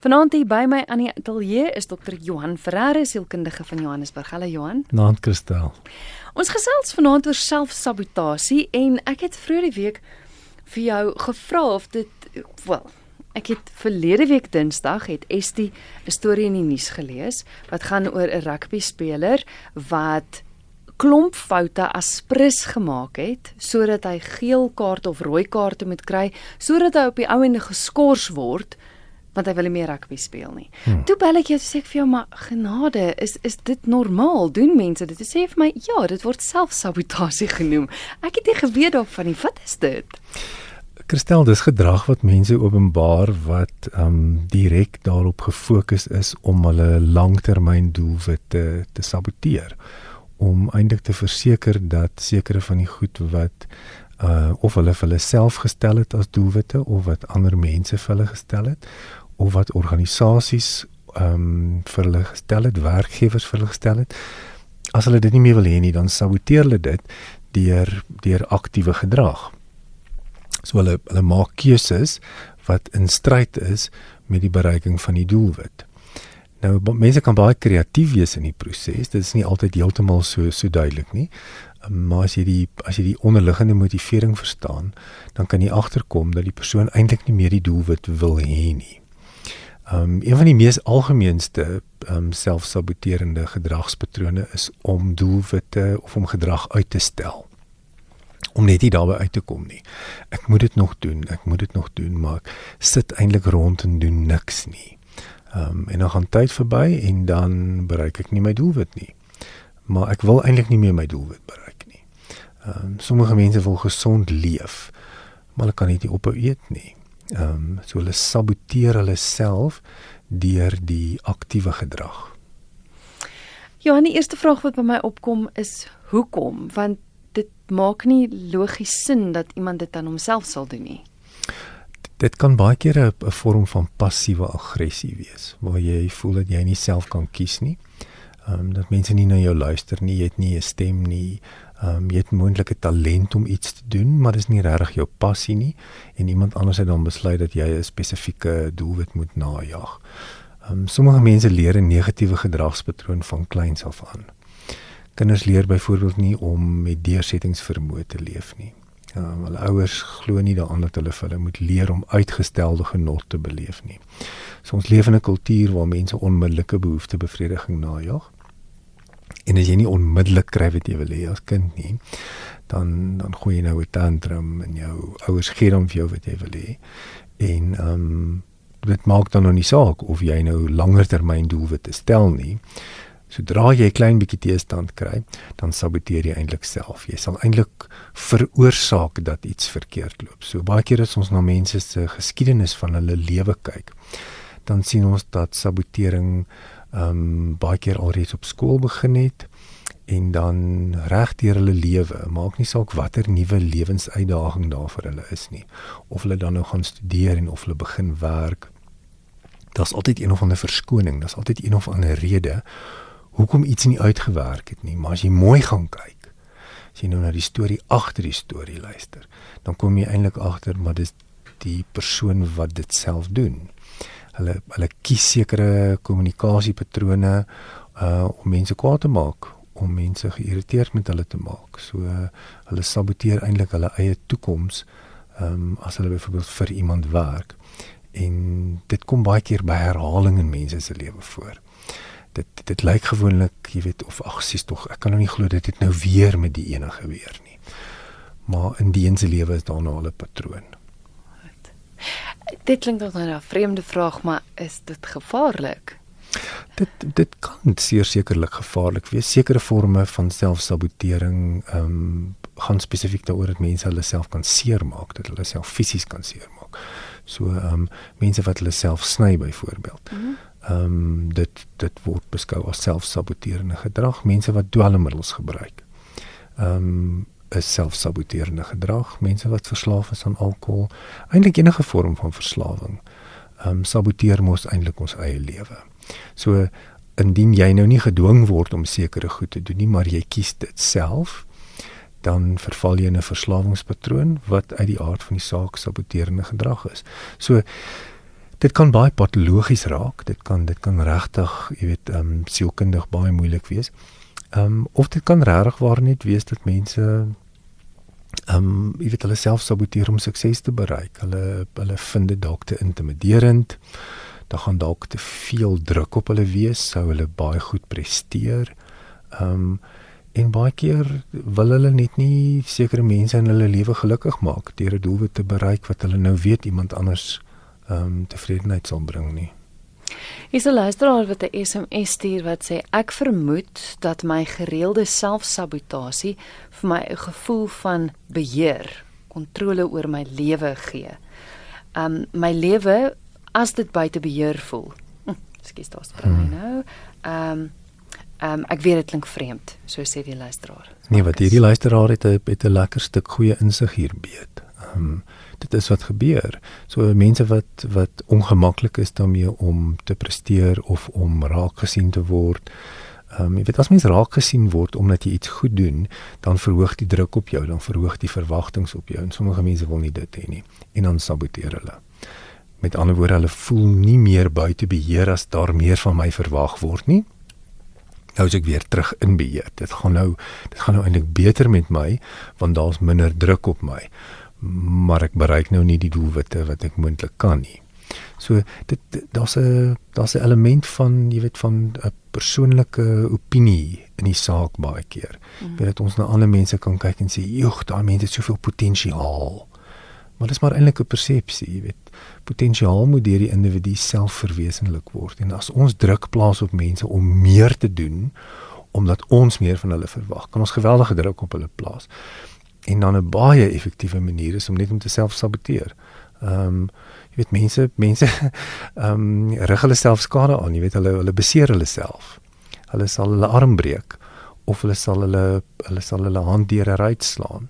Vanaand hier by my aan die ateljee is dokter Johan Ferreira, sielkundige van Johannesburg. Hallo Johan. Naam Kristel. Ons gesels vanaand oor selfsabotasie en ek het vroeër die week vir jou gevra of dit wel ek het verlede week Dinsdag het Estie 'n storie in die nuus gelees wat gaan oor 'n rugby speler wat klomp foute as prins gemaak het sodat hy geel kaart of rooi kaarte moet kry sodat hy op die ou ende geskort word want hy wil nie meer rugby speel nie. Hmm. Toe bel ek jou sê ek vir jou maar genade, is is dit normaal? Doen mense dit? Sê vir my ja, dit word selfsabotasie genoem. Ek het nie geweet daarvan nie. Wat is dit? Kristel, dis gedrag wat mense openbaar wat ehm um, direk daarop gefokus is om hulle langtermyndoelwitte te, te saboteer om eintlik te verseker dat sekere van die goed wat uh of hulle vir hulle self gestel het as doelwitte of wat ander mense vir hulle gestel het of wat organisasies ehm um, vir hulle gestel het, werkgewers vir hulle gestel het. As hulle dit nie meer wil hê nie, dan saboteer hulle dit deur deur aktiewe gedrag. So hulle hulle maak keuses wat in stryd is met die bereiking van die doelwit. Nou mense kan baie kreatief wees in die proses. Dit is nie altyd heeltemal so so duidelik nie. Maar as jy die as jy die onderliggende motivering verstaan, dan kan jy agterkom dat die persoon eintlik nie meer die doelwit wil hê nie. Um een van die mees algemeenste um selfsaboterende gedragspatrone is om doelwitte of om gedrag uit te stel. Om net nie daarby uit te kom nie. Ek moet dit nog doen, ek moet dit nog doen, maar sit eintlik rond en doen niks nie. Um en dan gaan tyd verby en dan bereik ek nie my doelwit nie. Maar ek wil eintlik nie meer my doelwit bereik nie. Um sommige mense wil gesond leef, maar hulle kan nie ophou eet nie. Ehm um, so hulle saboteer hulle self deur die aktiewe gedrag. Ja, die eerste vraag wat by my opkom is hoekom? Want dit maak nie logies sin dat iemand dit aan homself sal doen nie. Dit kan baie keer 'n vorm van passiewe aggressie wees waar jy voel dat jy nie self kan kies nie. Ehm um, dat mense nie na jou luister nie, jy het nie 'n stem nie. Ehm um, jy het moontlike talent om iets te doen, maar dis nie regtig jou passie nie en iemand anders het dan besluit dat jy 'n spesifieke doelwit moet najag. Ehm um, sommige mense leer 'n negatiewe gedragspatroon van kleins af aan. Kinders leer byvoorbeeld nie om met deursettingsvermoë te leef nie. Ehm um, hulle ouers glo nie daaraan dat hulle vir hulle moet leer om uitgestelde genot te beleef nie. So ons leef in 'n kultuur waar mense onmiddellike behoeftebevrediging najag en as jy nie onmiddellik kry wat jy wil hê as kind nie dan dan gooi jy nou 'n tantrum en jou ouers gee dan vir jou wat jy wil hê. En ehm um, dit maak dan nou nie saak of jy nou langer termyn doelwitte stel nie. Sodra jy 'n klein bietjie teestand kry dan saboteer jy eintlik self. Jy sal eintlik veroorsaak dat iets verkeerd loop. So baie keer as ons na mense se geskiedenis van hulle lewe kyk dan sien ons dat sabotering ehm um, baie keer alreeds op skool begin het en dan reg deur hulle lewe, maak nie saak watter nuwe lewensuitdaging daar vir hulle is nie. Of hulle dan nou gaan studeer en of hulle begin werk. Daar's altyd een of ander verskoning, daar's altyd een of ander rede hoekom iets nie uitgewerk het nie. Maar as jy mooi gaan kyk, as jy nou na die storie agter die storie luister, dan kom jy eintlik agter maar dis die persoon wat dit self doen hulle hulle kies sekere kommunikasiepatrone uh om mense kwaad te maak om mense geïrriteerd met hulle te maak. So uh, hulle saboteer eintlik hulle eie toekoms um as hulle byvoorbeeld vir iemand werk. En dit kom baie keer by herhaling in mense se lewe voor. Dit dit lyk gewoonlik, jy weet, of ag sies tog, ek kan nou nie glo dit het nou weer met die ene gebeur nie. Maar in die een se lewe is daar nou al 'n patroon. Dit klink nog na 'n vreemde vraag, maar is dit gevaarlik? Dit dit kan seker sekerlik gevaarlik wees. Sekere forme van selfsabotering ehm um, gaan spesifiek daaroor dat mense hulle self kan seermaak, dat hulle self fisies kan seermaak. So ehm um, mense wat hulle self sny byvoorbeeld. Mhm. Ehm um, dit dit word beskou as selfsaboterende gedrag, mense wat dwelmmiddels gebruik. Ehm um, is selfsaboterende gedrag, mense wat verslaaf is aan alkohol, eintlik enige vorm van verslawing. Ehm um, saboteer mos eintlik ons eie lewe. So indien jy nou nie gedwing word om sekere goed te doen nie, maar jy kies dit self, dan verval jy in 'n verslawingspatroon wat uit die aard van die saak saboterende gedrag is. So dit kan baie patologies raak. Dit kan dit kan regtig, jy weet, ehm um, sielkundig baie moeilik wees. Ehm um, of dit kan regtig waar net wees dat mense ehm um, jy weet hulle self saboteer om sukses te bereik. Hulle hulle vind dit dalk te intimiderend. Daar gaan dalk te veel druk op hulle wees, sou hulle baie goed presteer. Ehm um, en baie keer wil hulle net nie sekere mense in hulle lewe gelukkig maak deur 'n doelwit te bereik wat hulle nou weet iemand anders ehm um, tevredenheid sal bring nie. Is 'n luisteraar wat 'n SMS stuur wat sê ek vermoed dat my gereelde selfsabotasie vir my 'n gevoel van beheer, kontrole oor my lewe gee. Um my lewe as dit buite beheer voel. Hm, Ekskuus, daar spring hy nou. Um um ek weet dit klink vreemd, so sê die luisteraar. Nee, wat hierdie luisteraar het 'n het 'n lekker stuk goeie insig hier beet. Um dit is wat gebeur. So mense wat wat ongemaklik is daarmee om te presteer of om raak gesien te word. Ehm um, jy weet as mens raak gesien word omdat jy iets goed doen, dan verhoog die druk op jou, dan verhoog die verwagtinge op jou en sommige mense wil nie dit hê nie en dan saboteer hulle. Met ander woorde, hulle voel nie meer buite beheer as daar meer van my verwag word nie. Nou as ek weer terug in beheer. Dit gaan nou dit gaan nou eintlik beter met my want daar's minder druk op my maar ek bereik nou nie die doelwitte wat ek moontlik kan nie. So dit daar's 'n daar's 'n element van jy weet van 'n persoonlike opinie in die saak baie keer. Mm. Dat ons na ander mense kan kyk en sê, "Joeg, daai mense het soveel potensiaal." Maar dit is maar eintlik 'n persepsie, jy weet. Potensiaal moet deur die individu self verwesenlik word. En as ons druk plaas op mense om meer te doen omdat ons meer van hulle verwag, kan ons geweldige druk op hulle plaas en dan 'n baie effektiewe manier is om net om te self saboteer. Ehm um, jy weet mense mense ehm um, rig hulle self skade aan, jy weet hulle hulle beseer hulle self. Hulle sal hulle arm breek of hulle sal hulle hulle sal hulle hand deur 'n ruit slaan.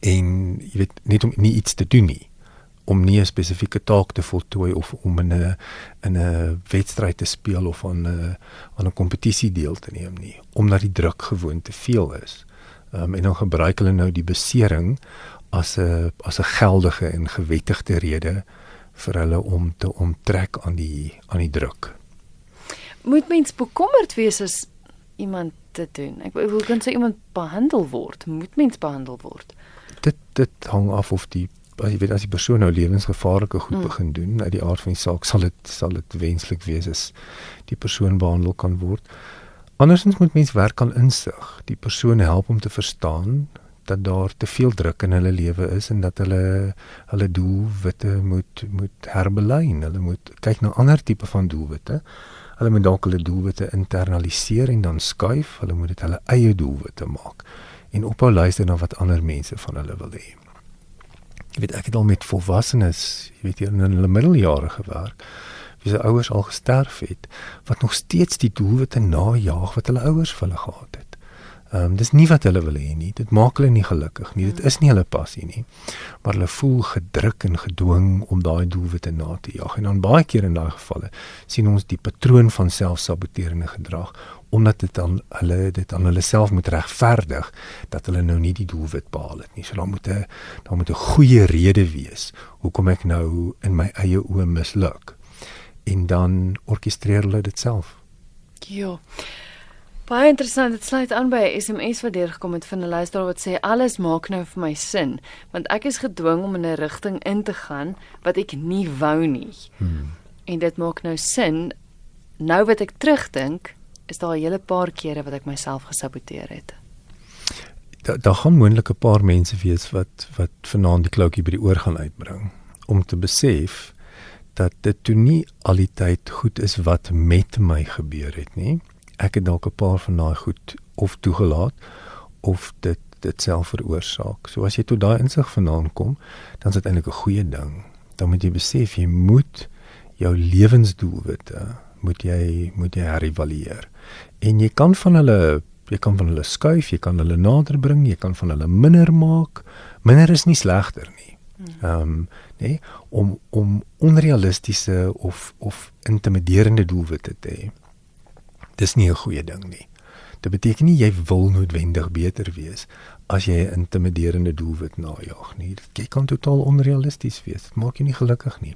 En jy weet net om nie iets te doen nie om nie 'n spesifieke taak te voltooi of om in 'n in 'n wedstryd te speel of aan 'n aan 'n kompetisie deel te neem nie omdat die druk gewoon te veel is um, en dan gebruik hulle nou die besering as 'n as 'n geldige en gewettigde rede vir hulle om te onttrek aan die aan die druk. Moet mens bekommerd wees as iemand dit doen? Ek hoe kan so iemand behandel word? Moet mens behandel word? Dit dit hang af of die jy weet as die persoon nou lewensgevaarlike goed hmm. begin doen uit die aard van die saak sal dit sal dit wenslik wees as die persoon behandel kan word. Andersins moet mens werk aan insig. Die persoon help om te verstaan dat daar te veel druk in hulle lewe is en dat hulle hulle doelwitte moet moet herbelyn. Hulle moet kyk na ander tipe van doelwitte. Hulle moet dalk hulle doelwitte internaliseer en dan skuif. Hulle moet dit hulle eie doelwitte maak en ophou luister na wat ander mense van hulle wil hê. Jy weet ek het al met volwassenes, jy weet hier in hulle middeljare gewerk wie se ouers al gesterf het wat nog steeds die doelwitte najaag wat hulle ouers vir hulle gehad het. Ehm um, dis nie wat hulle wil hê nie. Dit maak hulle nie gelukkig nie. Dit is nie hulle passie nie. Maar hulle voel gedruk en gedwing om daai doelwitte na te jaag. En dan baie keer in daai gevalle sien ons die patroon van selfsaboterende gedrag omdat dit dan hulle dit aan hulle self moet regverdig dat hulle nou nie die doelwit behaal het nie. So dan moet 'n dan moet 'n goeie rede wees hoekom ek nou in my eie oë misluk en dan orkestreer hulle dit self. Ja. Baie interessant. Dit sluit aan by 'n SMS wat deurgekom het van 'n luisteraar wat sê alles maak nou vir my sin, want ek is gedwing om in 'n rigting in te gaan wat ek nie wou nie. Hmm. En dit maak nou sin. Nou wat ek terugdink, is daar 'n hele paar kere wat ek myself gesaboteer het. Daar da gaan moontlik 'n paar mense wees wat wat vanaand die kloutjie by die oor gaan uitbring om te besef dat dit toe nie al die tyd goed is wat met my gebeur het nie. Ek het dalk 'n paar van daai goed of toegelaat of dit dit self veroorsaak. So as jy tot daai insig vandaan kom, dan is dit eintlik 'n goeie ding. Dan moet jy besef jy moet jou lewensdoelwitte moet jy moet jy herëvalueer. En jy kan van hulle jy kan van hulle skuif, jy kan hulle nader bring, jy kan van hulle minder maak. Minder is nie slegter nie. Ehm um, nê om om onrealistiese of of intimiderende doelwitte te hê. Dis nie 'n goeie ding nie. Dit beteken nie jy wil noodwendig beter wees as jy 'n intimiderende doelwit najag nie. Dit kan totaal onrealisties wees. Dit maak jou nie gelukkig nie.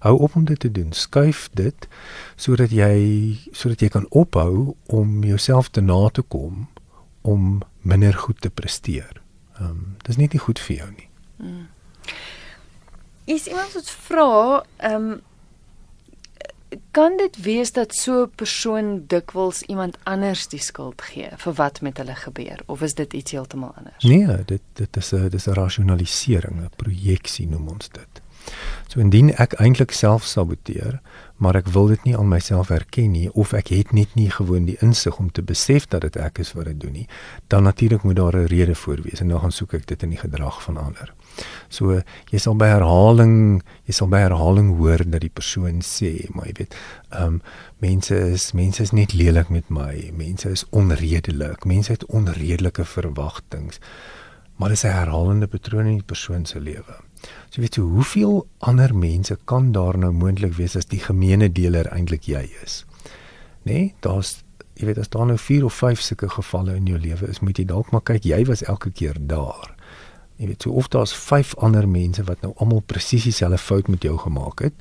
Hou op om dit te doen. Skuif dit sodat jy sodat jy kan ophou om jouself te na te kom om minder goed te presteer. Ehm um, dis net nie goed vir jou nie. Hmm. Is iemand wat vra, ehm um, kan dit wees dat so 'n persoon dikwels iemand anders die skuld gee vir wat met hulle gebeur of is dit iets heeltemal anders? Nee, dit dit is 'n dis 'n rasionalisering, 'n projeksie noem ons dit. So indien ek eintlik self saboteer, maar ek wil dit nie aan myself erken nie of ek het net nie gewoon die insig om te besef dat dit ek is wat dit doen nie, dan natuurlik moet daar 'n rede voor wees en dan gaan soek ek dit in die gedrag van ander. So jy sal by herhaling, jy sal by herhaling hoor dat die persoon sê, maar jy weet, ehm um, mense is mense is net lelik met my, mense is onredelik, mense het onredelike verwagtinge. Maar dit is 'n herhalende patroon in die persoon se lewe. So weet jy hoeveel ander mense kan daar nou moontlik wees as die gemeene deler eintlik jy is. Nê? Nee, daar's jy weet as daar nou 4 of 5 sulke gevalle in jou lewe is, moet jy dalk maar kyk jy was elke keer daar. Jy weet so of daar's 5 ander mense wat nou almal presies dieselfde fout met jou gemaak het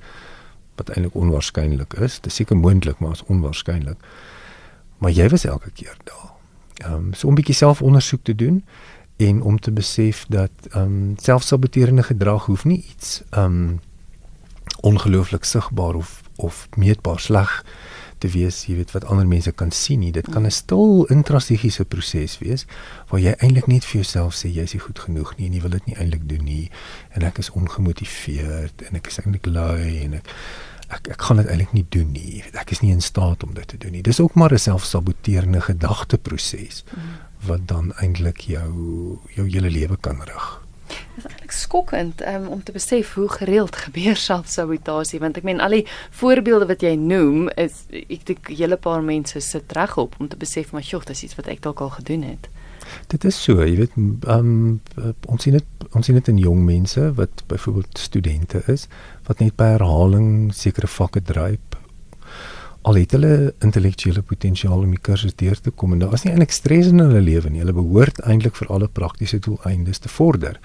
wat eintlik onwaarskynlik is. Dit is seker moontlik, maar is onwaarskynlik. Maar jy was elke keer daar. Ehm um, so 'n bietjie selfondersoek te doen en om te besef dat ehm um, selfsaboterende gedrag hoef nie iets ehm um, ongelooflik sigbaar of of meetbaar sleg te wees, jy weet wat ander mense kan sien nie. Dit kan 'n stil intrastigiese proses wees waar jy eintlik net vir jouself sê jy is nie goed genoeg nie en jy wil dit nie eintlik doen nie en ek is ongemotiveerd en ek is eintlik lui en ek ek ek kan dit eintlik nie doen nie. Ek is nie in staat om dit te doen nie. Dis ook maar 'n selfsaboterende gedagteproses. Mm wat dan eintlik jou jou hele lewe kan rig. Dit is eintlik skokkend um, om te besef hoe gereeld gebeur selfsabotasie want ek meen al die voorbeelde wat jy noem is ek dink 'n hele paar mense sit regop om te besef maar jogg dis iets wat ek dalk al gedoen het. Dit is so, jy weet, um, ons sien dit ons sien dit in jong mense wat byvoorbeeld studente is wat net by herhaling sekere vakke dryp al het hulle intellektuele potensiaal om die kursus deur te kom en daar is nie eintlik stres in hulle lewe nie. Hulle behoort eintlik vir alle praktiese doeleindes te vorder.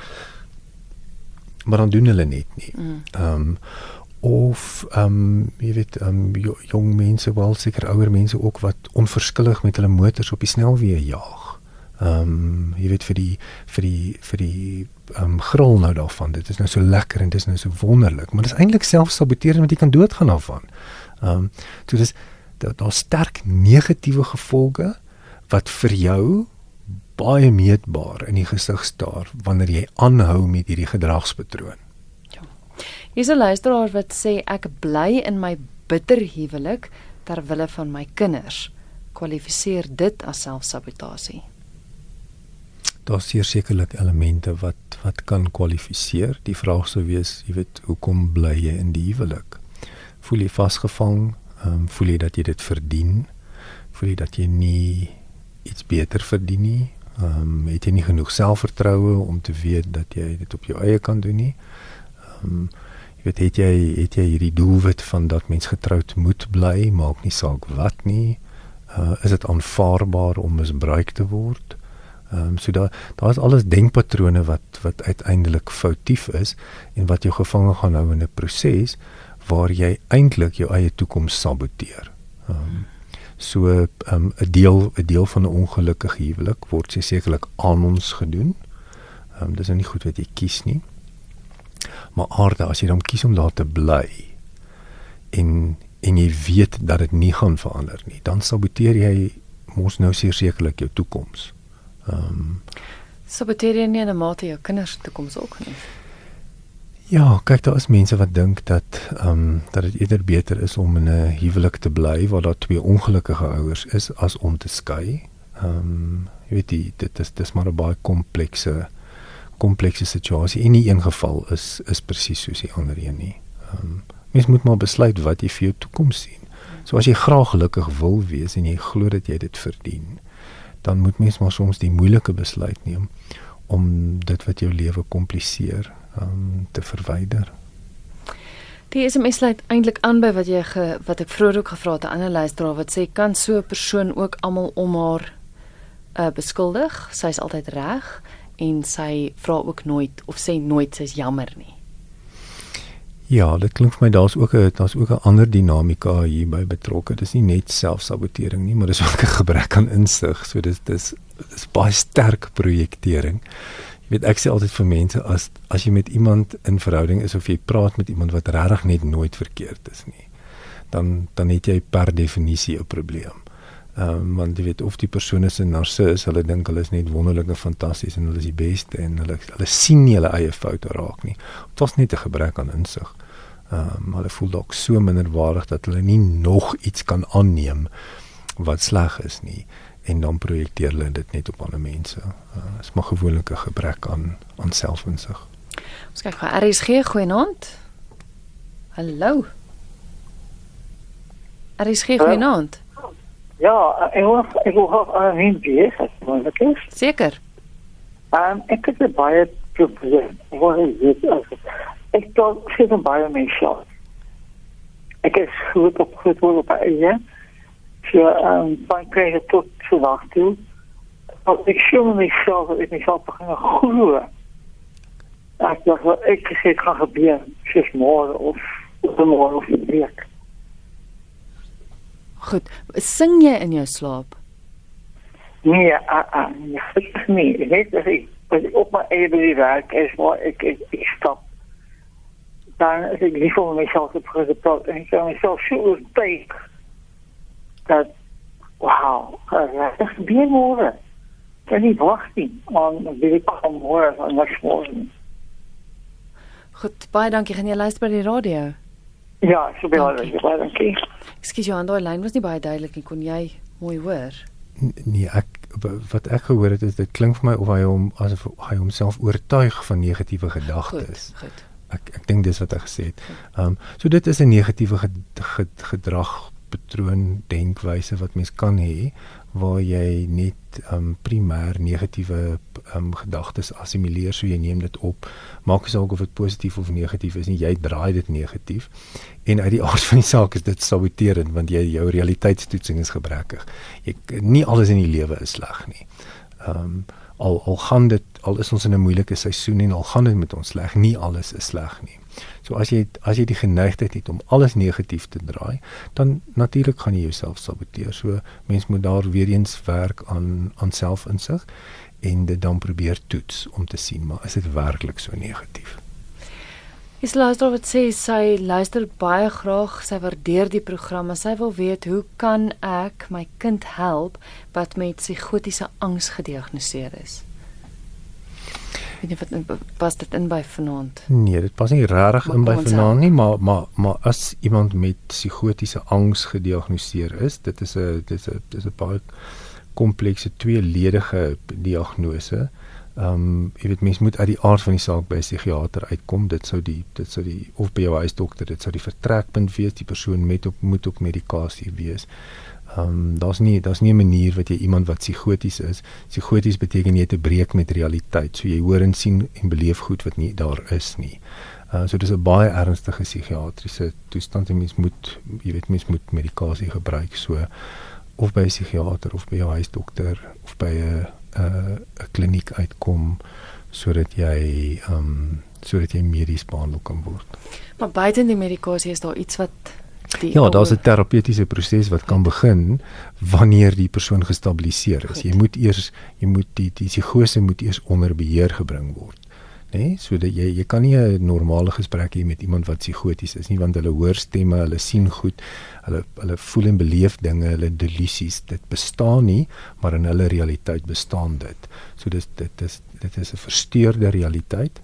Maar dan doen hulle net nie. Mm. Ehm um, of ehm um, jy weet ehm um, jong mense wel seker ouer mense ook wat onverskillig met hulle motors op die snelweë jaag. Ehm um, jy weet vir die vir die vir die ehm um, grol nou daarvan. Dit is nou so lekker en dit is nou so wonderlik, maar dit is eintlik selfsaboterend want jy kan doodgaan daarvan. Ehm um, so dis daar da sterk negatiewe gevolge wat vir jou baie meetbaar in die gesig staar wanneer jy aanhou met hierdie gedragspatroon. Ja. Hier's 'n luisteraar wat sê ek bly in my bitter huwelik ter wille van my kinders. Kwalifiseer dit as selfsabotasie? Daar is sekerlik elemente wat wat kan kwalifiseer. Die vraag sou wees, jy weet, hoekom bly jy in die huwelik? Voel jy vasgevang, ehm um, voel jy dat jy dit verdien, voel jy dat jy nie iets beter verdien nie, ehm um, het jy nie genoeg selfvertroue om te weet dat jy dit op jou eie kan doen nie. Ehm um, jy weet het jy het jy hierdie doelwit van dat mens getroud moet bly, maak nie saak wat nie. Uh, is dit aanvaarbaar om misbruik te word? Ehm um, so daar daar is alles denkpatrone wat wat uiteindelik foutief is en wat jou gevange gaan hou in 'n proses waar jy eintlik jou eie toekoms saboteer. Um, so ehm, 'n um, deel 'n deel van 'n ongelukkige huwelik word sy sekerlik aan ons gedoen. Ehm um, dis nou nie goed wat jy kies nie. Maar aarde as jy dan kies om daar te bly en en jy weet dat dit nie gaan verander nie, dan saboteer jy mos nou sekerlik jou toekoms. Ehm um, saboteer jy nie 'n mate jou kinders toekoms ook nie. Ja, kyk daar is mense wat dink dat ehm um, dat dit eerder beter is om in 'n huwelik te bly waar daar twee ongelukkige ouers is as om te skei. Ehm um, jy weet die, dit is dis maar 'n baie komplekse komplekse situasie. En nie een geval is is presies soos die ander een nie. Ehm um, mens moet maar besluit wat jy vir jou toekoms sien. So as jy graag gelukkig wil wees en jy glo dat jy dit verdien, dan moet mens maar soms die moeilike besluit neem om dit wat jou lewe kompliseer um, te verwyder. Die SMS sluit eintlik aan by wat jy ge, wat ek vroeër ook gevra het aan 'n ander luisteraar wat sê kan so 'n persoon ook almal om haar uh, beskuldig? Sy is altyd reg en sy vra ook nooit of sê nooit sy's jammer nie. Ja, dit klink vir my daar's ook 'n daar's ook 'n ander dinamika hierby betrokke. Dis nie net selfsabotering nie, maar dis ook 'n gebrek aan insig. So dis dis dis baie sterk projektering. Jy weet ek sê altyd vir mense as as jy met iemand in verhouding is of jy praat met iemand wat regtig net nooit verkeerd is nie, dan dan het jy per definisie 'n probleem. Ehm um, want jy weet of die persoon is 'n narcis, hulle dink hulle is net wonderlik en fantasties en hulle is die beste en hulle hulle sien nie hulle eie foute raak nie. Dit was net 'n gebrek aan insig. Ehm um, hulle voel dalk so minderwaardig dat hulle nie nog iets kan aanneem wat sleg is nie en dan projekteer hulle dit net op ander mense. Dit uh, is maar gewoonlik 'n gebrek aan aan selfinsig. Ons kyk gou RSG goeienaand. Hallo. RSG goeienaand. Ja, ek hoor ek hoor aan weer, moontlik is. Seker. Ehm ek het baie probleem. Wat is dit? Ek dink sit in baie mense. Ek is goed op goed op eie. So ehm baie kry tot so lank toe. Als ik zie mezelf dat ik mezelf begin groeien. Ik dacht wel, ik gaan gebeuren. Zes morgen of morgen of een week. Goed. Sing jy in jou slaap? Nee, ah, ah, nee, gelukkig nie. Ek weet dat ek, dat ek op my eie by die werk is, maar ek, ek, ek stap. Dan is ek lief om myself te praat en ek kan myself so oortuig dat, wauw, dat gebeur morgen. Kan nie wag nie, want dit kom môre van niks môre. Goed, baie dankie. Gaan jy luister by die radio? Ja, so baie dankie. Baie dankie. Ekskuus Johan, daai lyn was nie baie duidelik nie. Kon jy mooi hoor? Nee, ek wat ek gehoor het is dit klink vir my of hy hom asof hy homself oortuig van negatiewe gedagtes. Goed, goed. Ek ek dink dis wat hy gesê het. Ehm um, so dit is 'n negatiewe gedrag patroon denkwyse wat mens kan hê waar jy net um primêr negatiewe um gedagtes assimileer. So jy neem dit op. Maak nie saak of dit positief of negatief is nie jy draai dit negatief. En uit die aard van die saak is dit saboterend want jy jou realiteitstoetsing is gebrekkig. Jy nie alles in die lewe is sleg nie. Um al al gaan dit al is ons in 'n moeilike seisoen en al gaan dit met ons sleg nie alles is sleg nie So as jy as jy die geneigtheid het om alles negatief te draai, dan natuurlik gaan jy jouself saboteer. So mens moet daar weer eens werk aan aan selfinsig en dit dan probeer toets om te sien maar is dit werklik so negatief? Is luister wat sê sy luister baie graag, sy waardeer die program, maar sy wil weet hoe kan ek my kind help wat met psigotiese angs gediagnoseer is? Weet nie wat pas dit in by vanaand. Nee, dit pas nie regtig in by vanaand nie, maar maar maar as iemand met psigotiese angs gediagnoseer is, dit is 'n dit is 'n dit is 'n baie komplekse tweeledige diagnose. Ehm um, jy weet mens moet uit die aard van die saak by 'n psigiater uitkom. Dit sou die dit sou die of by jou huisdokter, dit sou die vertrekpunt wees. Die persoon met op moet op medikasie wees. Ehm um, daar's nie daar's nie 'n manier wat jy iemand wat psigoties is. Psigoties beteken jy te breek met realiteit. So jy hoor en sien en beleef goed wat nie daar is nie. Uh so dis 'n baie ernstige psigiatriese toestand en mens moet jy weet mens moet medikasie gebruik so of by 'n psigiater of by jou huisdokter of by 'n 'n 'n kliniek uitkom sodat jy ehm um, sodat jy medies behandel kan word. Maar buite die medikasie is daar iets wat Die ja, daar's 'n terapeutiese proses wat kan begin wanneer die persoon gestabiliseer is. Goed. Jy moet eers jy moet die die psigose moet eers onder beheer gebring word. Né? Nee? Sodat jy jy kan nie 'n normale gesprek hê met iemand wat psigoties is nie want hulle hoor stemme, hulle sien goed, hulle hulle voel en beleef dinge, hulle delusies, dit bestaan nie, maar in hulle realiteit bestaan dit. So dis dit is dit is 'n versteurde realiteit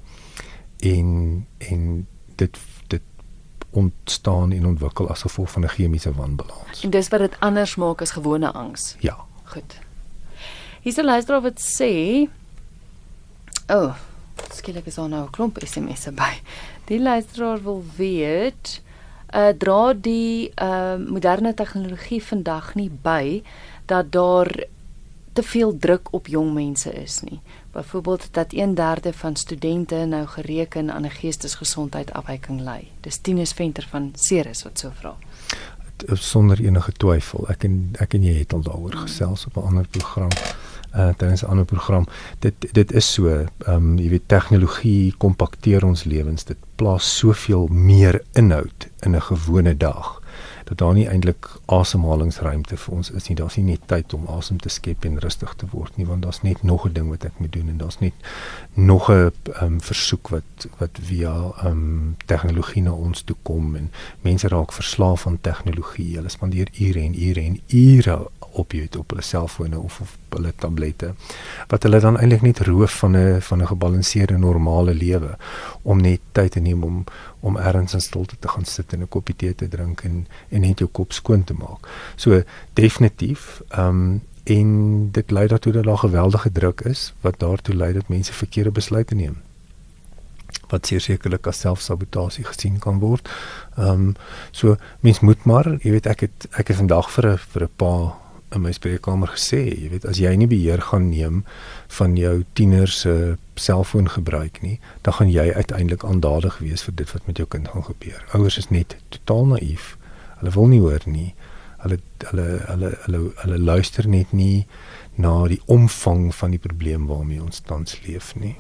en en dit ontstaan en ontwikkel as gevolg van 'n chemiese wanbalans. En dis wat dit anders maak as gewone angs. Ja. Goed. Hier's 'n luisteraar wat sê, "O, oh, skielik is daar nou 'n klomp SMS'e by. Die luisteraar wil weet, uh dra die uh moderne tegnologie vandag nie by dat daar te veel druk op jong mense is nie. Byvoorbeeld dat 1/3 van studente nou gereken aan 'n geestesgesondheidafwyking ly. Dis Tinus Venter van Ceres wat so vra. Sonder enige twyfel. Ek en ek en jy het al daaroor gesels op 'n ander program. uh tydens 'n ander program. Dit dit is so, ehm um, jy weet tegnologie kompakteer ons lewens. Dit plaas soveel meer inhoud in 'n gewone dag dat daar nie eintlik asemhalingsruimte vir ons is nie. Daar's nie net tyd om asem te skep en rustig te word nie, want daar's net nog 'n ding wat ek moet doen en daar's net nog 'n um, versoek wat wat via ehm um, tegnologie na ons toe kom en mense raak verslaaf aan tegnologie. Hulle spandeer ure en ure en ure op jy op hulle selfone of of hulle tablette wat hulle dan eintlik net roof van 'n van 'n gebalanseerde normale lewe om net tyd te neem om om ergens in stilte te gaan sit en 'n koppie tee te drink en en net jou kop skoon te maak. So definitief ehm um, en dit lei daartoe dat daar geweldige druk is wat daartoe lei dat mense verkeerde besluite neem wat sekerlik as selfsabotasie gesien kan word. Ehm um, so mens moet maar, jy weet ek het ek het vandag vir 'n vir 'n paar in my spreekkamer gesê, jy weet as jy nie beheer gaan neem van jou tiener se selfoon gebruik nie, dan gaan jy uiteindelik aandadig wees vir dit wat met jou kind gaan gebeur. Ouers is net totaal naïef. Hulle wil nie hoor nie. Hulle hulle hulle hulle hulle luister net nie na die omvang van die probleem waarmee ons tans leef nie.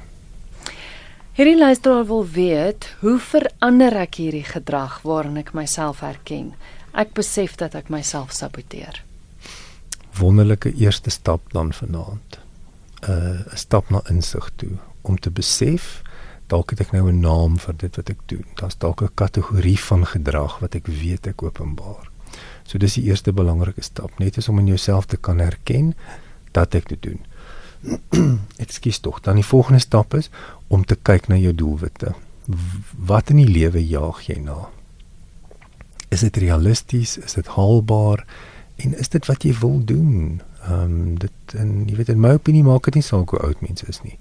Hierdie luisteraar wil weet, hoe verander ek hierdie gedrag waarin ek myself herken? Ek besef dat ek myself saboteer wonderlike eerste stap dan vanaand. 'n uh, 'n stap na insig toe om te besef dalk het ek nou 'n naam vir dit wat ek doen. Daar's dalk 'n kategorie van gedrag wat ek weet ek openbaar. So dis die eerste belangrike stap, net is om in jouself te kan herken dat ek dit doen. Ekskuus tog. Dan die volgende stap is om te kyk na jou doelwitte. Wat in die lewe jaag jy na? Is dit realisties? Is dit haalbaar? En is dit wat jy wil doen? Ehm um, dit en jy weet in my opinie maak dit nie saak hoe oud mens is nie.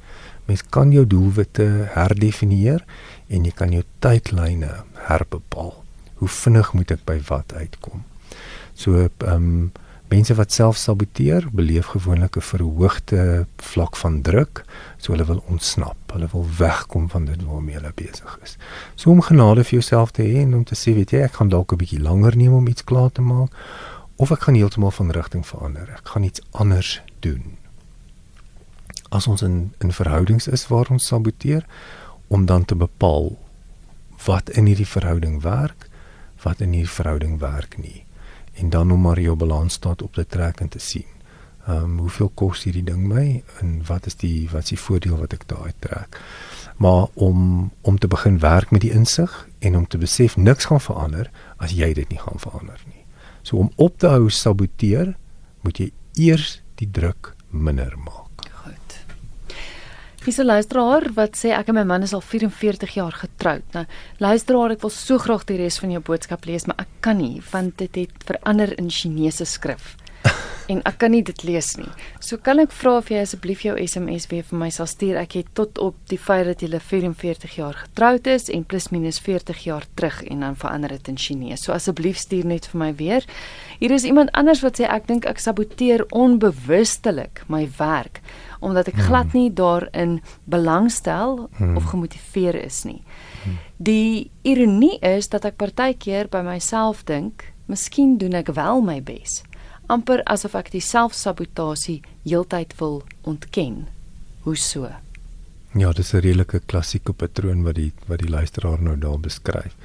Mens kan jou doelwitte herdefinieer en jy kan jou tydlyne herbepaal. Hoe vinnig moet ek by wat uitkom? So ehm um, mense wat self saboteer, beleef gewoonlik 'n verhoogde vlak van druk, so hulle wil ontsnap. Hulle wil wegkom van dit waarmee hulle besig is. So om genade vir jouself te hê en om te sê, weet jy, ek gaan dalk 'n bietjie langer neem om iets klaar te maak of ek gaan heeltemal van rigting verander. Ek gaan iets anders doen. As ons in in verhoudings is waar ons saboteer om dan te bepaal wat in hierdie verhouding werk, wat in hierdie verhouding werk nie en dan om maar jou balansstaat op te trek en te sien. Ehm um, hoeveel kos hierdie ding my en wat is die wat is die voordeel wat ek daai trek? Maar om om te begin werk met die insig en om te besef niks gaan verander as jy dit nie gaan verander nie. So om op te hou saboteer, moet jy eers die druk minder maak. Goed. Hier's 'n luisteraar wat sê ek en my man is al 44 jaar getroud. Nou, luisteraar, ek wil so graag die res van jou boodskap lees, maar ek kan nie want dit het verander in Chinese skrif en ek kan nie dit lees nie. So kan ek vra of jy asseblief jou SMS weer vir my sal stuur. Ek het tot op die feit dat jy 44 jaar getroud is en plus minus 40 jaar terug en dan verander dit in Chinese. So asseblief stuur net vir my weer. Hier is iemand anders wat sê ek dink ek saboteer onbewustelik my werk omdat ek hmm. glad nie daarin belangstel hmm. of gemotiveer is nie. Hmm. Die ironie is dat ek partykeer by myself dink, miskien doen ek wel my bes amper asof ek die selfsabotasie heeltyd wil ontken. Hoe so? Ja, dis 'n redelike klassieke patroon wat die wat die luisteraar nou daar beskryf.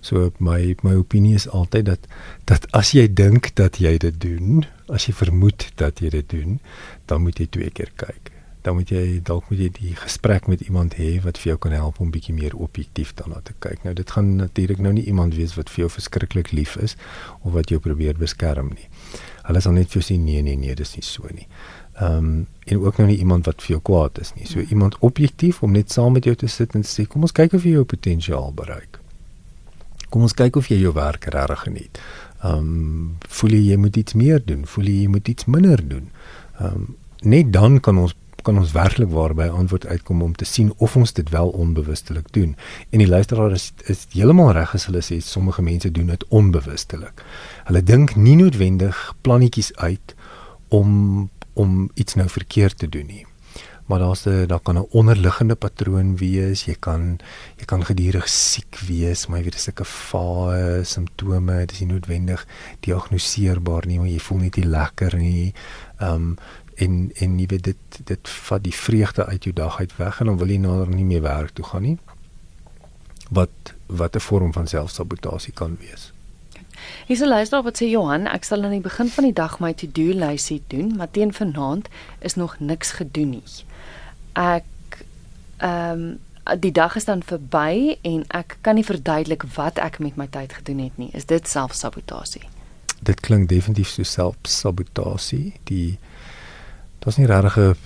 So my my opinie is altyd dat dat as jy dink dat jy dit doen, as jy vermoed dat jy dit doen, dan moet jy twee keer kyk. Dan moet jy dalk moet jy die gesprek met iemand hê wat vir jou kan help om bietjie meer objektief daarna te kyk. Nou dit gaan natuurlik nou nie iemand wees wat vir jou verskriklik lief is of wat jou probeer beskerm nie hulle sal net vir jou sê nee nee nee dis nie so nie. Ehm um, en ook nou nie iemand wat vir jou kwaad is nie. So hmm. iemand objektief om net saam met jou te sit en sê kom ons kyk of jy jou potensiaal bereik. Kom ons kyk of jy jou werk regtig geniet. Ehm um, voel jy jy moet iets meer doen, voel jy jy moet iets minder doen. Ehm um, net dan kan ons kan ons werklik waarby antwoord uitkom om te sien of ons dit wel onbewustelik doen. En die luisteraar is is heeltemal reg as hulle sê sommige mense doen dit onbewustelik. Hulle dink nie noodwendig plannetjies uit om om iets nou verkeerd te doen nie. Maar daar's 'n daar kan 'n onderliggende patroon wees. Jy kan jy kan gedurig siek wees, maar jy weet sulke vae simptome, dit is nie noodwendig diagnoseerbaar nie, maar jy voel net nie lekker nie. Ehm um, en en jy weet dit dit vat die vreugde uit jou dag uit weg en dan wil jy nader nie meer werk toe gaan nie. Wat wat 'n vorm van selfsabotasie kan wees. Hier sal luister wat sê Johan, ek sal aan die begin van die dag my to-do lysie doen, maar teen vanaand is nog niks gedoen nie. Ek ehm um, die dag is dan verby en ek kan nie verduidelik wat ek met my tyd gedoen het nie. Is dit selfsabotasie? Dit klink definitief so selfsabotasie. Die daar's nie regtig 'n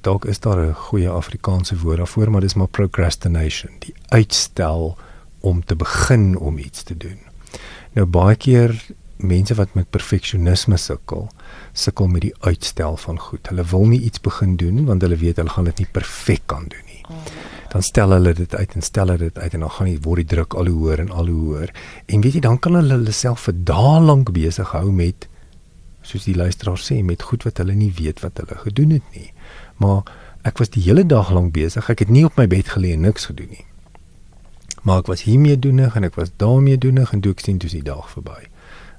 dalk is daar 'n goeie Afrikaanse woord daarvoor, maar dis maar procrastination, die uitstel om te begin om iets te doen. Nou baie keer mense wat met perfeksionisme sukkel, sukkel met die uitstel van goed. Hulle wil nie iets begin doen want hulle weet hulle gaan dit nie perfek kan doen nie. Oh. Dan stel hulle dit uit en stel hulle dit uit en dan gaan die word die druk al hoe hoër en al hoe hoër. En weet jy, dan kan hulle hulle self vir dae lank besig hou met soos die luisteraar sê met goed wat hulle nie weet wat hulle gedoen het nie maar ek was die hele dag lank besig. Ek het nie op my bed gelê en niks gedoen nie. Maar ek was hiermee doenig en ek was daarmee doenig en toe ek sien toe die dag verby.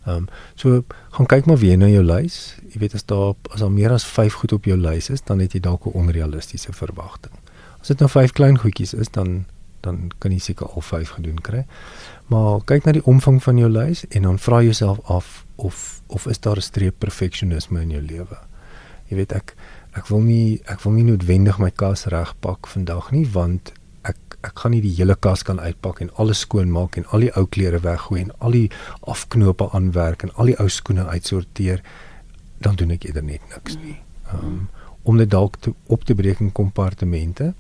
Ehm um, so gaan kyk maar weer na jou lys. Jy weet as daar as daar meer as 5 goed op jou lys is, dan het jy dalk 'n onrealistiese verwagting. As dit nou 5 klein goedjies is, dan dan kan jy seker al 5 gedoen kry. Maar kyk na die omvang van jou lys en dan vra jouself af of of is daar 'n streep perfeksionisme in jou lewe? Jy weet ek ek wil nie ek wil nie noodwendig my kas regpak vandag nie want ek ek gaan nie die hele kas kan uitpak en alles skoon maak en al die ou klere weggooi en al die afknope aanwerk en al die ou skoene uitsorteer dan doen ek eerder net niks nie. Um, om dit dalk te op te breek in kompartemente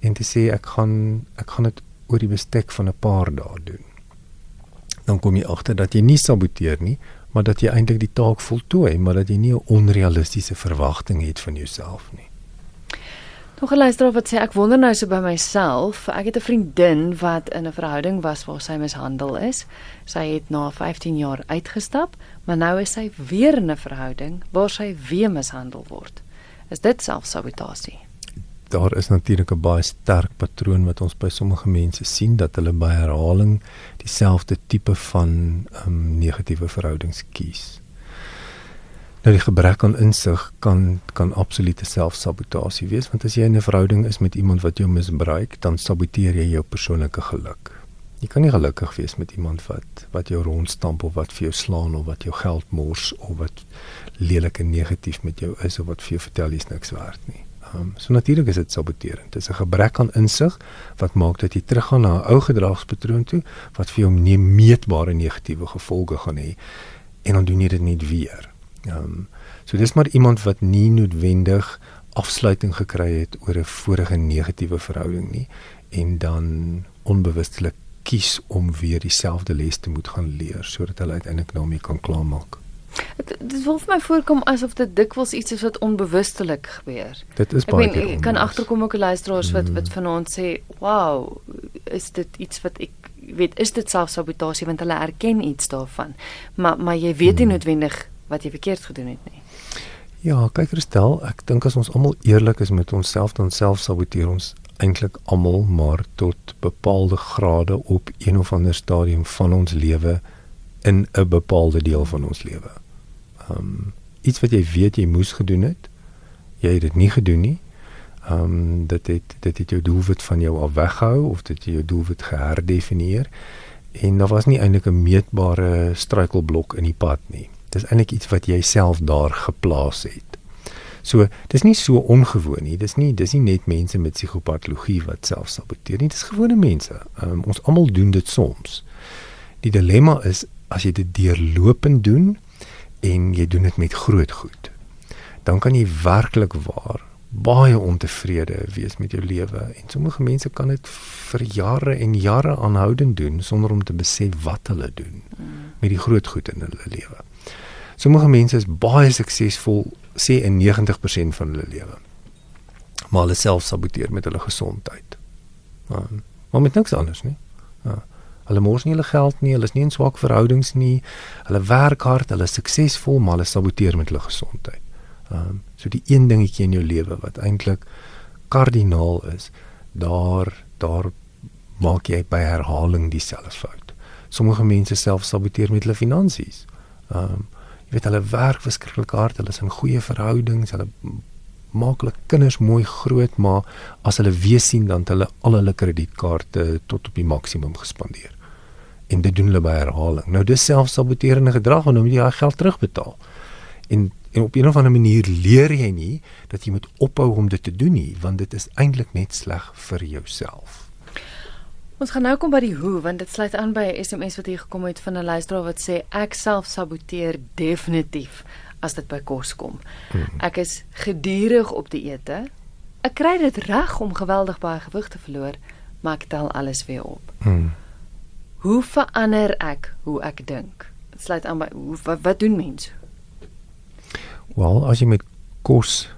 en te sê ek gaan ek gaan dit oor die bestek van 'n paar dae doen. Dan kom jy agter dat jy nie saboteer nie, maar dat jy eintlik die taak voltooi, maar dat jy nie 'n onrealistiese verwagting het van jouself nie. Nog 'n luisteraar wat sê ek wonder nou so by myself, ek het 'n vriendin wat in 'n verhouding was waar sy mishandel is. Sy het na 15 jaar uitgestap, maar nou is sy weer in 'n verhouding waar sy weer mishandel word. Is dit selfsabotasie? Daar is natuurlik 'n baie sterk patroon wat ons by sommige mense sien dat hulle by herhaling dieselfde tipe van um, negatiewe verhoudings kies. Nou die gebrek aan insig kan kan absolute selfsabotasie wees want as jy in 'n verhouding is met iemand wat jou misbruik, dan saboteer jy jou persoonlike geluk. Jy kan nie gelukkig wees met iemand wat wat jou rondstamp of wat vir jou slaan of wat jou geld mors of wat lelik en negatief met jou is of wat vir jou vertel jy's niks werd nie. Um, so natuurlik is dit saboterend. Dit is 'n gebrek aan insig wat maak dat jy teruggaan na 'n ou gedragspatroon toe wat vir jou nie meetbare negatiewe gevolge gaan hê en dan doen jy dit net weer. Ehm um, so dis maar iemand wat nie noodwendig afsluiting gekry het oor 'n vorige negatiewe verhouding nie en dan onbewustelik kies om weer dieselfde les te moet gaan leer sodat hulle uiteindelik daarmee kan klaarmaak. Dit wil vir my voorkom asof dit dikwels iets is wat onbewustelik gebeur. Dit is baie keer. Ek kan agterkom ook luisteraars wat wat vanaand sê, "Wow, is dit iets wat ek weet, is dit selfsabotasie want hulle erken iets daarvan." Maar maar jy weet nie hmm. noodwendig wat jy verkeerd gedoen het nie. Ja, kyk Christel, ek dink as ons almal eerlik is met onsself dan selfsaboteer ons eintlik almal maar tot bepaalde grade op een of ander stadium van ons lewe in 'n bepaalde deel van ons lewe. Um iets wat jy weet jy moes gedoen het, jy het dit nie gedoen nie. Um dit het dit jou doelwit van jou af weghou of dit jou doelwit geherdefinieer en daar was nie eintlik 'n meetbare struikelblok in die pad nie. Dis eintlik iets wat jy self daar geplaas het. So, dis nie so ongewoon nie. Dis nie dis nie net mense met psigopatologie wat selfsaboteer nie. Dis gewone mense. Um, ons almal doen dit soms. Die dilemma is as jy dit deurlopend doen en jy doen dit met groot goed, dan kan jy werklik waar baie ontevrede wees met jou lewe en sommige mense kan dit vir jare en jare aanhoudend doen sonder om te besef wat hulle doen met die groot goed in hulle lewe. Sommige mense is baie suksesvol sê in 90% van hulle lewe. Maar hulle self saboteer met hulle gesondheid. Maar met niks anders nie. Ja. Hulle mors nie hulle geld nie, hulle is nie in swak verhoudings nie. Hulle werk hard, hulle is suksesvol, maar hulle saboteer met hulle gesondheid. Ehm um, so die een dingetjie in jou lewe wat eintlik kardinaal is, daar daar maak jy by herhaling dieselfde fout. Sommige mense self saboteer met hulle finansies. Ehm um, Jy weet hulle werk verskriklik hard, hulle is in goeie verhoudings, hulle maak hulle kinders mooi groot, maar as hulle weer sien dan hulle al hulle kredietkaarte tot op die maksimum gespandeer. En dit doen hulle by herhaling. Nou dis selfsaboterende gedrag en nou moet jy daai geld terugbetaal. En en op 'n of ander manier leer jy nie dat jy moet ophou om dit te doen nie, want dit is eintlik net sleg vir jouself. Ons gaan nou kom by die hoe want dit sluit aan by 'n SMS wat hier gekom het van 'n luisteraar wat sê ek self saboteer definitief as dit by kos kom. Hmm. Ek is gedurig op die ete. Ek kry dit reg om geweldig baie gewig te verloor, maar ek tel alles weer op. Hmm. Hoe verander ek hoe ek dink? Dit sluit aan by hoe wat, wat doen mense? Wel, as jy met kos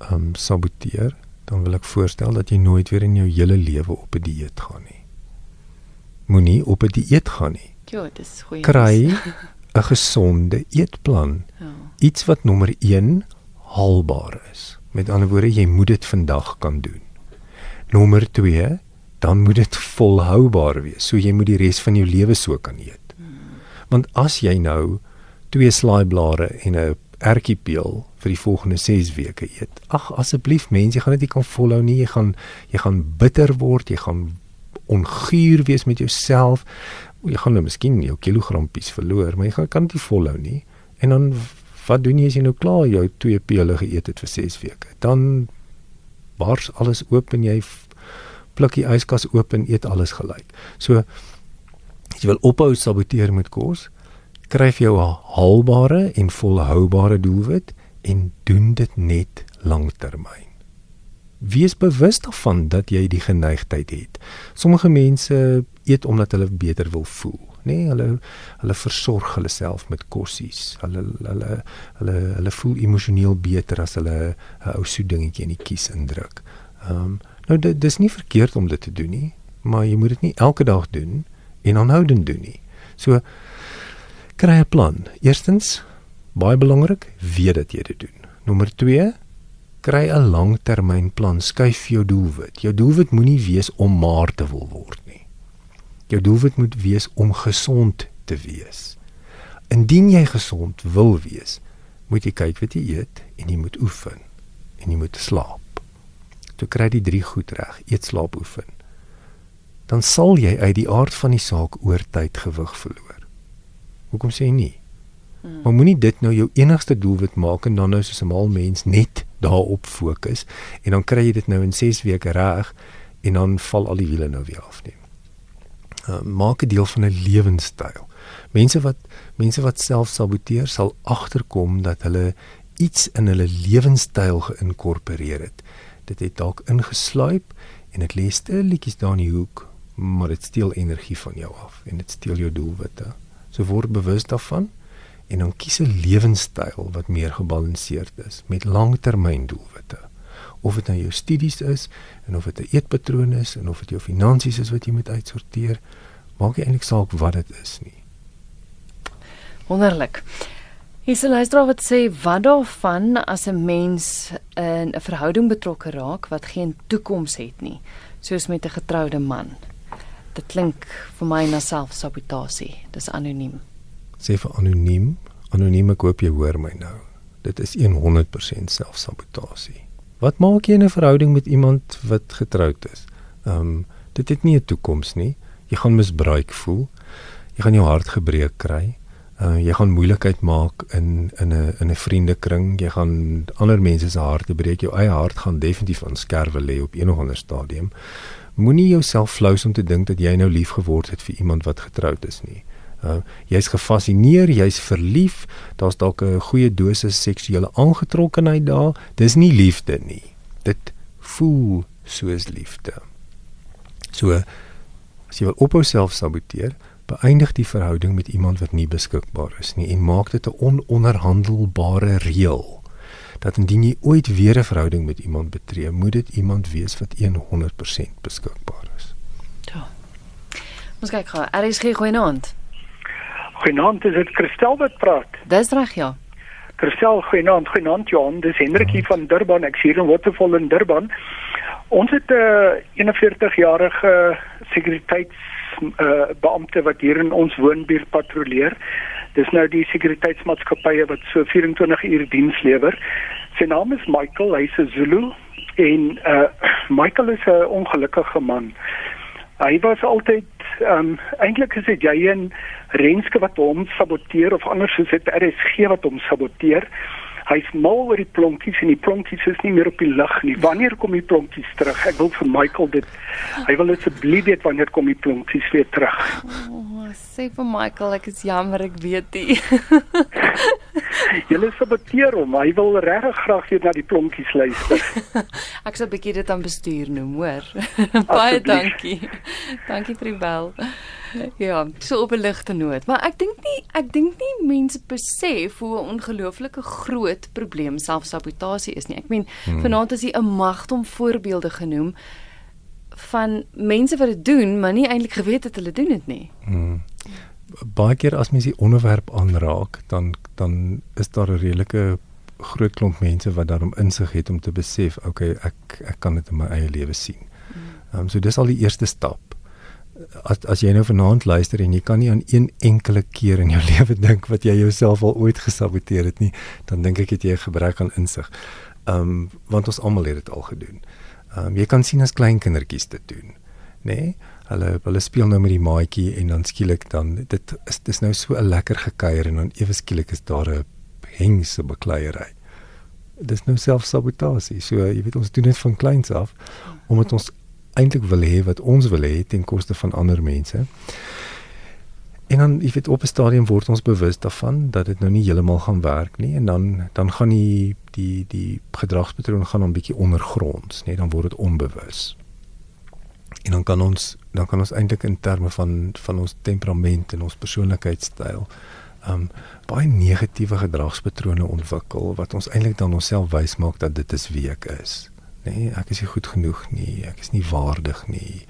ehm um, saboteer, dan wil ek voorstel dat jy nooit weer in jou hele lewe op 'n dieet gaan nie. Moenie op 'n dieet gaan nie. Ja, dis goeie. Kry 'n gesonde eetplan. Ja. Iets wat nommer 1 haalbaar is. Met ander woorde, jy moet dit vandag kan doen. Nommer 2, dan moet dit volhoubaar wees. So jy moet die res van jou lewe so kan eet. Want as jy nou twee slaaiblare en 'n ertjiepeel vir die volgende 6 weke eet. Ag asseblief mense, jy gaan dit nie kan volhou nie. Jy gaan jy gaan bitter word, jy gaan onguur wees met jouself. Jy gaan nou miskien jou kilogrampies verloor, maar jy gaan kan dit nie volhou nie. En dan wat doen jy as jy nou klaar jou twee pele geëet het vir 6 weke? Dan bars alles oop en jy pluk die yskas oop en eet alles gelyk. So as jy wil ophou saboteer met kos, skryf jou 'n haalbare en volhoubare doelwit en doen dit net lanktermyn. Wees bewus daarvan dat jy die geneigtheid het. Sommige mense eet omdat hulle beter wil voel, nê? Nee, hulle hulle versorg hulle self met kossies. Hulle hulle hulle hulle voel emosioneel beter as hulle 'n ou soet dingetjie in die kies indruk. Ehm um, nou dit dis nie verkeerd om dit te doen nie, maar jy moet dit nie elke dag doen en aanhoudend doen nie. So kry 'n plan. Eerstens, baie belangrik, weet dat jy dit doen. Nommer 2, kry 'n langtermynplan. Skuif jou doelwit. Jou doelwit moenie wees om maar te wil word nie. Jou doelwit moet wees om gesond te wees. Indien jy gesond wil wees, moet jy kyk wat jy eet en jy moet oefen en jy moet slaap. Toe kry die drie goed reg, eet, slaap, oefen. Dan sal jy uit die aard van die saak oor tyd gewig verloor. Hoekom sê jy nie? Hmm. Maar moenie dit nou jou enigste doelwit maak en dan nou soos 'n mal mens net daarop fokus en dan kry jy dit nou in 6 weke reg en dan val al die wiele nou weer af nie. Uh, maak 'n deel van 'n lewenstyl. Mense wat mense wat self saboteer sal agterkom dat hulle iets in hulle lewenstyl geïnkorporeer het. Dit het dalk ingesluip en dit lê stilletjies daar in die hoek, maar dit steel energie van jou af en dit steel jou doelwitte. So word bewus daarvan en dan kies 'n lewenstyl wat meer gebalanseerd is met langtermyndoelwitte. Of dit nou jou studies is en of dit 'n eetpatroon is en of dit jou finansies is wat jy moet uitsorteer, maak nie eintlik saak wat dit is nie. Wonderlik. Hier's 'n luisteraar wat sê wat daarvan as 'n mens in 'n verhouding betrokke raak wat geen toekoms het nie, soos met 'n getroude man. Dit klink vir my na selfsabotasie. Dis anoniem. Sê vir anoniem, anoniem ek hoop jy hoor my nou. Dit is 100% selfsabotasie. Wat maak jy in 'n verhouding met iemand wat getroud is? Ehm um, dit het nie 'n toekoms nie. Jy gaan misbruik voel. Jy gaan jou hart gebreek kry. Uh jy gaan moeilikheid maak in in 'n in 'n vriendekring. Jy gaan ander mense se harte breek. Jou eie hart gaan definitief aan skerwe lê op een of ander stadium moenie jouself flous om te dink dat jy nou lief geword het vir iemand wat getroud is nie. Uh, jy's gefassineer, jy's verlief, daar's dalk 'n goeie dosis seksuele aangetrokkenheid daar. Dis nie liefde nie. Dit voel soos liefde. So as jy wil ophou self saboteer, beëindig die verhouding met iemand wat nie beskikbaar is nie en maak dit 'n ononderhandelbare reël dat indien jy ooit weer 'n verhouding met iemand betree, moet dit iemand wees wat 100% beskikbaar is. Ja. Ons kyk gou. Er is geen goeienaand. Goeienaand, is dit Christel wat praat? Dis reg, ja. Christel, goeienaand, goeienaand Johan, dis Hendrik hier van Durban. Ek sien Waterfall in Durban. Ons het 'n uh, 41-jarige sekuriteits uh, beampte wat hier in ons woonbuurt patrolleer. Dis nou die sekuriteitsmaatskappye wat so 24 uur diens lewer. Sy naam is Michael, hy's 'n Zulu en uh Michael is 'n ongelukkige man. Hy was altyd ehm um, eintlik is dit jy en Renske wat hom saboteer of anders is dit RSG wat hom saboteer. Hy's mal oor die plonkies en die plonkies is nie meer op die lug nie. Wanneer kom die plonkies terug? Ek wil vir Michael dit hy wil asseblief weet wanneer kom die plonkies weer terug. Oh, sê vir Michael, ek is jammer ek weet nie. Julle saboteer hom. Hy wil regtig graag weer na die plonkies luister. ek sal 'n bietjie dit aan bestuur noem, hoor. Baie dankie. dankie vir die bel. Ja, so op 'n ligte noot, maar ek dink nie ek dink nie mense besef hoe 'n ongelooflike groot probleem selfsabotasie is nie. Ek meen, hmm. vanaand is hier 'n magdom voorbeelde genoem van mense wat dit doen, maar nie eintlik geweet het hulle doen dit nie. Hmm baie keer as mens die onderwerp aanraak, dan dan is daar 'n redelike groot klomp mense wat daarom insig het om te besef, okay, ek ek kan dit in my eie lewe sien. Mm. Ehm um, so dis al die eerste stap. As as jy nou vanaand luister en jy kan nie aan een enkele keer in jou lewe dink wat jy jouself al ooit gesaboteer het nie, dan dink ek het jy 'n gebrek aan insig. Ehm um, want ons almal het dit al gedoen. Ehm um, jy kan sien as klein kindertjies dit doen, nê? Nee? Hulle hulle speel nou met die maatjie en dan skielik dan dit is dis nou so 'n lekker gekuier en dan ewe skielik is daar 'n hengse bekleierery. Dis nou selfsabotasie. So jy weet ons doen dit van kleins af omdat ons eintlik wil hê wat ons wil hê ten koste van ander mense. En dan jy weet op 'n stadium word ons bewus daarvan dat dit nou nie heeltemal gaan werk nie en dan dan gaan die die die gedragspatroon gaan 'n bietjie ondergronds, nee, dan word dit onbewus en dan kan ons dan kan ons eintlik in terme van van ons temperament en ons persoonlikheidstyl um baie negatiewe gedragspatrone ontwikkel wat ons eintlik dan onsself wys maak dat dit is wie ek is. Nee, ek is nie goed genoeg nie, ek is nie waardig nie.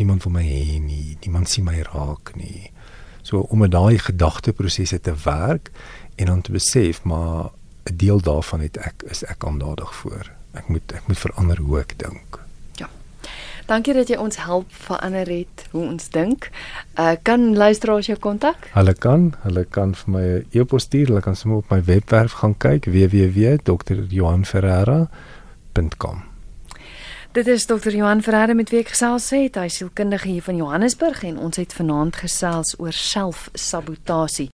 Niemand wil my hê nie, niemand sien my raak nie. So om met daai gedagteprosesse te werk en dan te besef maar 'n deel daarvan het ek is ek aandadig voor. Ek moet ek moet verander hoe ek dink. Dankie dat jy ons help verander het hoe ons dink. Uh kan luisteraars jou kontak? Hulle kan, hulle kan vir my 'n e-pos stuur, hulle kan sommer op my webwerf gaan kyk www.drjohanferreira.com. Dit is Dr. Johan Ferreira met wie ek gesels het. Hy is sielkundige hier van Johannesburg en ons het vanaand gesels oor selfsabotasie.